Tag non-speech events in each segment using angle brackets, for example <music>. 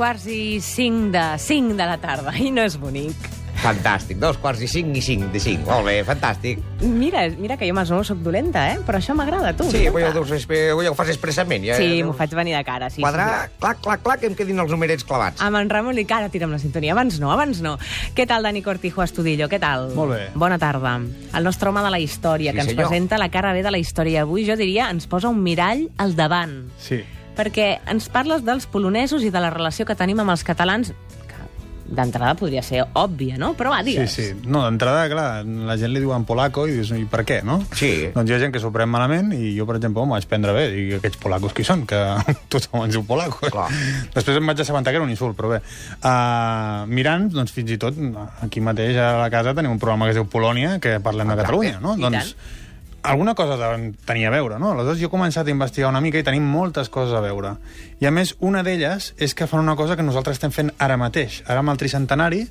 quarts i cinc de cinc de la tarda, i no és bonic. Fantàstic, dos quarts i cinc i cinc de cinc. Molt bé, fantàstic. Mira, mira que jo més o menys soc dolenta, eh? Però això m'agrada, tu. Sí, avui ho, deus, avui ho fas expressament. Ja, Sí, m'ho faig venir de cara, sí. Quadrar, sí. clac, clac, clac, que em quedin els numerets clavats. Amb en Ramon i cara tira'm la sintonia. Abans no, abans no. Què tal, Dani Cortijo Estudillo? Què tal? Molt bé. Bona tarda. El nostre home de la història, Sí, que ens senyor. presenta la cara bé de la història. Avui, jo diria, ens posa un mirall al davant. Sí. Perquè ens parles dels polonesos i de la relació que tenim amb els catalans, que d'entrada podria ser òbvia, no? Però va, Sí, digues. sí. No, d'entrada, clar, la gent li diuen polaco i dius, i per què, no? Sí. Doncs hi ha gent que s'ho pren malament i jo, per exemple, m'ho vaig prendre bé. I aquests polacos qui són? Que <laughs> tothom ens diu polaco. Clar. <laughs> Després em vaig assabentar que era un insult, però bé. Uh, mirant, doncs fins i tot, aquí mateix a la casa tenim un programa que es diu Polònia, que parlem de Exacte. Catalunya, no? I doncs alguna cosa de- tenia a veure, no? Aleshores jo he començat a investigar una mica i tenim moltes coses a veure. I a més, una d'elles és que fan una cosa que nosaltres estem fent ara mateix. Ara amb el tricentenari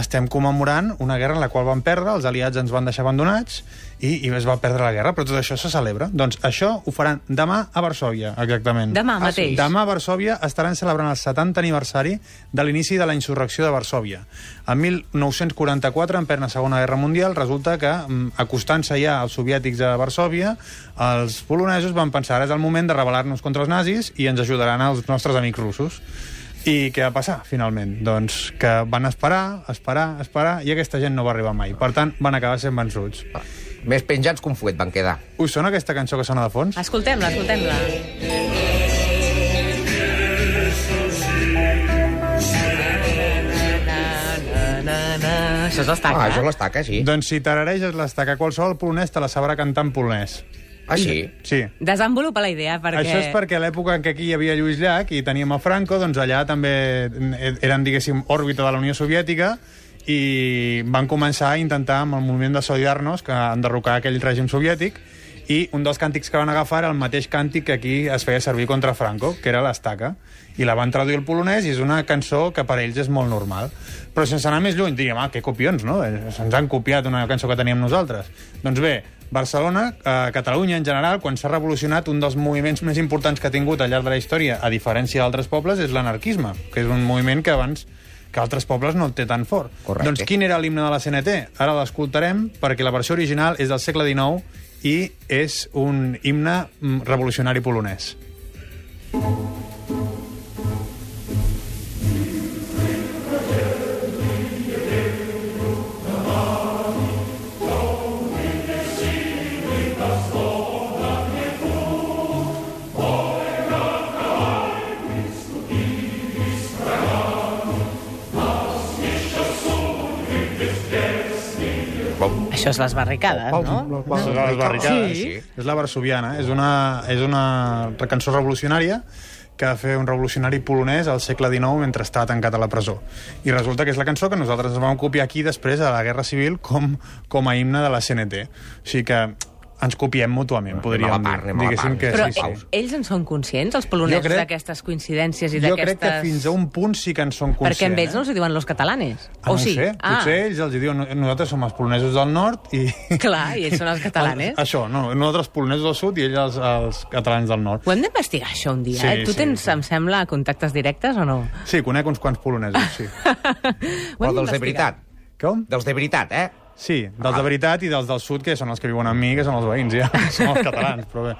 estem commemorant una guerra en la qual van perdre, els aliats ens van deixar abandonats i, i es va perdre la guerra, però tot això se celebra. Doncs això ho faran demà a Varsovia, exactament. Demà Ah, mateix. Demà a Varsovia estaran celebrant el 70 aniversari de l'inici de la insurrecció de Varsovia. En 1944, en plena Segona Guerra Mundial, resulta que, mm, acostant-se ja als soviètics a Varsovia, els polonesos van pensar ara és el moment de rebel·lar-nos contra els nazis i ens ajudaran els nostres amics russos. I què va passar, finalment? Doncs que van esperar, esperar, esperar, i aquesta gent no va arribar mai. Per tant, van acabar sent vençuts. Més penjats que un fuet van quedar. Us sona aquesta cançó que sona de fons? Escoltem-la, escoltem-la. Això és l'estaca. Ah, això és l'estaca, sí. Doncs si tarareges l'estaca qualsevol polonès te la sabrà cantar en polonès. Ah, sí? Sí. Desenvolupa la idea, perquè... Això és perquè a l'època en què aquí hi havia Lluís Llach i teníem a Franco, doncs allà també eren, diguéssim, òrbita de la Unió Soviètica i van començar a intentar, amb el moviment de Solidarnos, que enderrocar aquell règim soviètic, i un dels càntics que van agafar era el mateix càntic que aquí es feia servir contra Franco, que era l'estaca. I la van traduir al polonès i és una cançó que per ells és molt normal. Però sense anar més lluny, diríem, ah, que copions, no? Eh, Se'ns han copiat una cançó que teníem nosaltres. Doncs bé, Barcelona, eh, Catalunya en general, quan s'ha revolucionat, un dels moviments més importants que ha tingut al llarg de la història, a diferència d'altres pobles, és l'anarquisme, que és un moviment que abans que altres pobles no el té tan fort. Correcte. Doncs quin era l'himne de la CNT? Ara l'escoltarem perquè la versió original és del segle XIX i és un himne mm, revolucionari polonès. Bom. Això és les barricades, no? És de les barricades. Sí. És la varsoviana. És una, és una cançó revolucionària que va fer un revolucionari polonès al segle XIX mentre estava tancat a la presó. I resulta que és la cançó que nosaltres ens vam copiar aquí després de la Guerra Civil com, com a himne de la CNT. O sigui que ens copiem mútuament, podríem anem a part, dir. anem a part. que Però sí, sí. ells en són conscients, els Jo polonesos, crec- d'aquestes coincidències i Jo d'aquestes... crec que fins a un punt sí que en són conscients. Perquè amb ells no eh? els diuen los catalanes. Ah, no o ho sí? sé. Potser ells els diuen nosaltres som els polonesos del nord i... <laughs> Clar, i ells són els <laughs> catalanes. Això, no, nosaltres polonesos del sud i ells els, els catalans del nord. Ho hem d'investigar, això, un dia. Sí, eh? Tu sí, tens, sí. em sembla, contactes directes o no? Sí, conec uns quants polonesos, sí. <laughs> Ho Però hem dels de d'investigar. veritat. Com? Dels de veritat, eh? Sí, dels de veritat i dels del sud, que són els que viuen amb mi, que són els veïns, ja. <laughs> Són els catalans, però bé.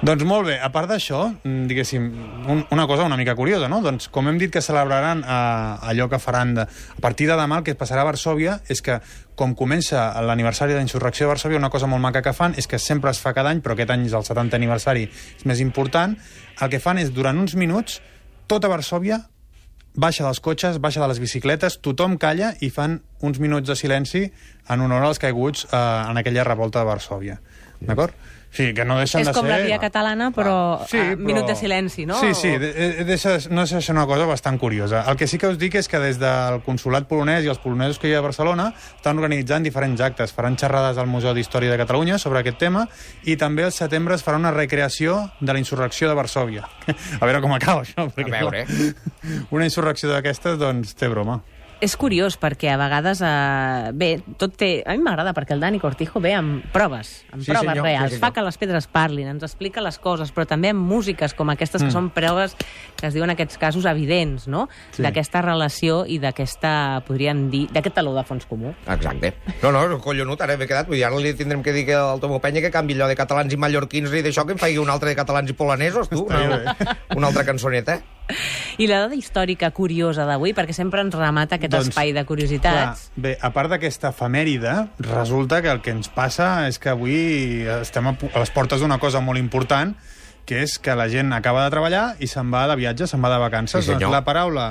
Doncs molt bé, a part d'això, mm, diguéssim, un, una cosa una mica curiosa, no? Doncs com hem dit que celebraran eh, allò que faran de, a partir de demà, el que passarà a Varsovia és que, com comença l'aniversari de la insurrecció de Varsovia, una cosa molt maca que fan és que sempre es fa cada any, però aquest any és el 70 aniversari, és més important, el que fan és, durant uns minuts, tota Varsovia baixa dels cotxes, baixa de les bicicletes, tothom calla i fan uns minuts de silenci en honor als caiguts eh, en aquella revolta de Varsovia. D'acord? Sí, que no deixen És de com ser... la via catalana, però, Sí, ah, però... minut de silenci, no? Sí, sí, de, de, deixa, no de ser una cosa bastant curiosa. El que sí que us dic és que des del consulat polonès i els polonesos que hi ha a Barcelona estan organitzant diferents actes. Faran xerrades al Museu d'Història de Catalunya sobre aquest tema i també al setembre es farà una recreació de la insurrecció de Varsovia. <laughs> A veure com acaba això. Perquè, A veure. Una insurrecció d'aquestes, doncs, té broma. És curiós perquè a vegades, eh, bé, tot té... A mi m'agrada perquè el Dani Cortijo ve amb proves, amb Sí, proves senyor, reals, sí, senyor. fa que les pedres parlin, ens explica les coses, però també amb músiques com aquestes que Mm. són proves que es diuen en aquests casos evidents, no? Sí. D'aquesta relació i d'aquesta, podríem dir, d'aquest taló de fons comú. Exacte. No, no, collonut, ara m'he quedat. Vull dir, ara li tindrem que dir que al Tomo Penya que canvi allò de catalans i mallorquins i d'això que em faci un altre de catalans i polonesos, tu. Una, una altra cançoneta. I la dada històrica curiosa d'avui, perquè sempre ens remata aquest Doncs, espai de curiositats. Clar, bé, a part d'aquesta efemèride, resulta que el que ens passa és que avui estem a, les portes d'una cosa molt important, que és que la gent acaba de treballar i se'n va de viatge, se'n va de vacances. Sí, senyor. doncs la paraula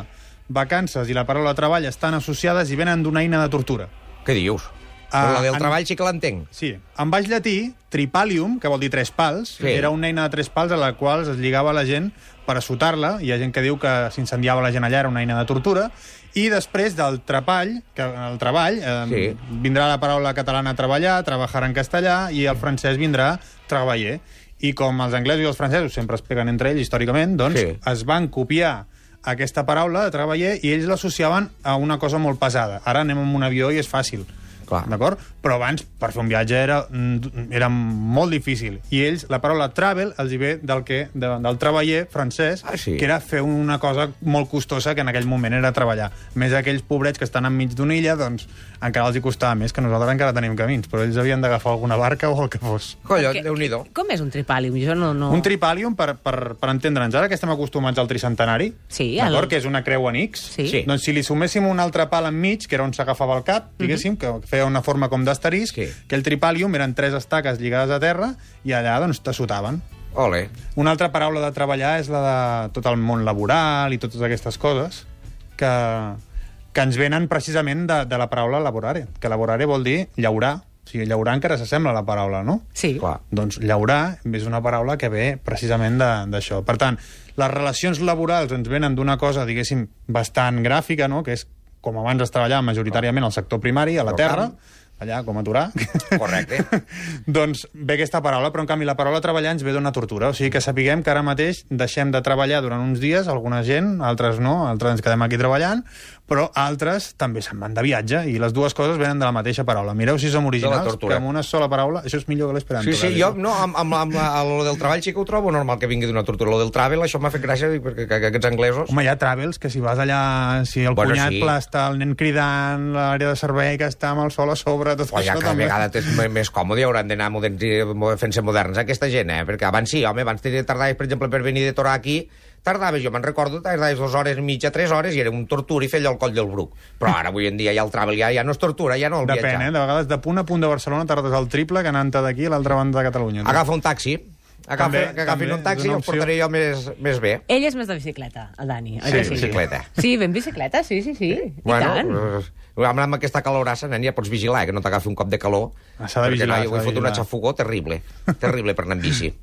vacances i la paraula treball estan associades i venen d'una eina de tortura. Què dius? Ah, Però la del en- treball sí que l'entenc. Sí, en baix llatí, tripalium, que vol dir tres pals, Sí. era una eina de tres pals a la qual es lligava la gent per assotar-la. Hi ha gent que diu que s'incendiava la gent allà, era una eina de tortura. I després del trepall, que el treball, eh, Sí. vindrà la paraula catalana treballar, treballar en castellà, i el francès vindrà treballer. I com els anglesos i els francesos sempre es peguen entre ells històricament, doncs Sí. es van copiar aquesta paraula de treballer i ells l'associaven a una cosa molt pesada. Ara anem amb un avió i és fàcil. Clar. D'acord? Però abans, per fer un viatge era, mm, era molt difícil. I ells, la paraula travel, els hi ve del, que, de, del treballer francès, Ah, sí? que era fer una cosa molt costosa que en aquell moment era treballar. Més aquells pobrets que estan enmig d'una illa, doncs encara els hi costava més, que nosaltres encara tenim camins, però ells havien d'agafar alguna barca o el que fos. Collons, Que- déu-n'hi-do. Com és un tripàlium? Jo no... no... Un tripalium, per, per, per entendre'ns, ara que estem acostumats al tricentenari, Sí, d'acord, el- que és una creu en X, Sí. Sí. doncs si li suméssim un altre pal enmig, que era on s'agafava el cap, diguéssim, que feia una forma com d'asterisc, Sí. que el tripalium eren tres estaques lligades a terra i allà doncs t'assotaven. Ole. Una altra paraula de treballar és la de tot el món laboral i totes aquestes coses que, que ens venen precisament de, de la paraula laborare, que laborare vol dir llaurar. O sigui, llaurar encara s'assembla a la paraula, no? Sí. Clar. Doncs llaurar és una paraula que ve precisament de- d'això. Per tant, les relacions laborals ens venen d'una cosa, diguéssim, bastant gràfica, no? que és com abans es treballava majoritàriament al sector primari, a la terra. Allà, com aturar. Correcte. <laughs> doncs ve aquesta paraula, però en canvi la paraula treballar ens ve d'una tortura. O sigui que sapiguem que ara mateix deixem de treballar durant uns dies, alguna gent, altres no, altres ens quedem aquí treballant, però altres també se'n van de viatge, i les dues coses venen de la mateixa paraula. Mireu si som originals, que amb una sola paraula, això és millor que l'esperanto. Sí, sí, jo, no, amb, amb, amb, amb lo del treball sí que ho trobo normal que vingui d'una tortura. Lo del travel, això m'ha fet gràcia, perquè que, que aquests anglesos... Home, hi ha travels, que si vas allà, si el Bueno, cunyat sí. plasta, el nen cridant, l'àrea de servei que està amb el sol a sobre, tot O ja això cada també... vegada és més còmode hauran d'anar moderns- fent-se moderns aquesta gent, eh? Perquè abans sí, home, abans tardaves, per exemple, per venir de Torà aquí, tardaves, jo me'n recordo, tardaves dues hores i mitja, tres hores, i era un tortura i fer allò al coll del Bruc. Però ara, avui en dia, ja el travel ja, ja no és tortura, ja no el Depèn, viatjar. eh? De vegades, de punt a punt de Barcelona, tardes el triple que anant d'aquí a l'altra banda de Catalunya. Agafa un taxi, agafa, També, que agafin també, un taxi és i el portaré jo més, més bé. Ell és més de bicicleta, el Dani. Sí, que bicicleta. Sí, ben bicicleta, sí, sí, sí. I Bueno, tant. eh, amb, amb aquesta calorassa, nen, ja pots vigilar, eh, que no t'agafi un cop de calor. Ah, s'ha de perquè, vigilar, noi, s'ha Ho he fotut una xafogó terrible. <laughs> Terrible per anar amb bici.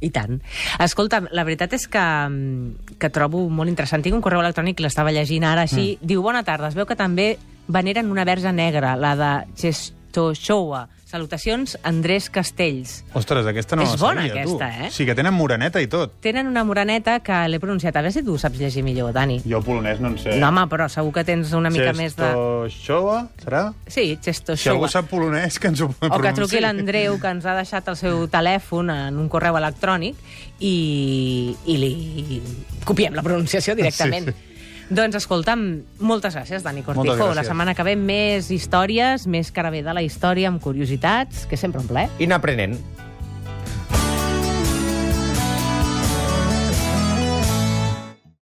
I tant. Escolta, la veritat és que, mm, que trobo molt interessant. Tinc un correu electrònic, l'estava llegint ara així. Mm. Diu, bona tarda, es veu que també veneren una verge negra, la de Chestoshoa. Salutacions, Andrés Castells. Ostres, aquesta no És la bona, sabia, aquesta, tu. eh? Sí, que tenen moreneta i tot. Tenen una moreneta que l'he pronunciat. A veure si tu ho saps llegir millor, Dani. Jo polonès no en sé. No, home, però segur que tens una mica més de... Xestoshoa, serà? Sí, Si algú sap polonès, que ens ho O que truqui l'Andreu, que ens ha deixat el seu telèfon en un correu electrònic i, i li copiem la pronunciació directament. Sí, Sí, Doncs escolta'm, moltes gràcies, Dani Cortijo. La setmana que ve més històries, més cara de la història, amb curiositats, que sempre un plaer. I anar aprenent.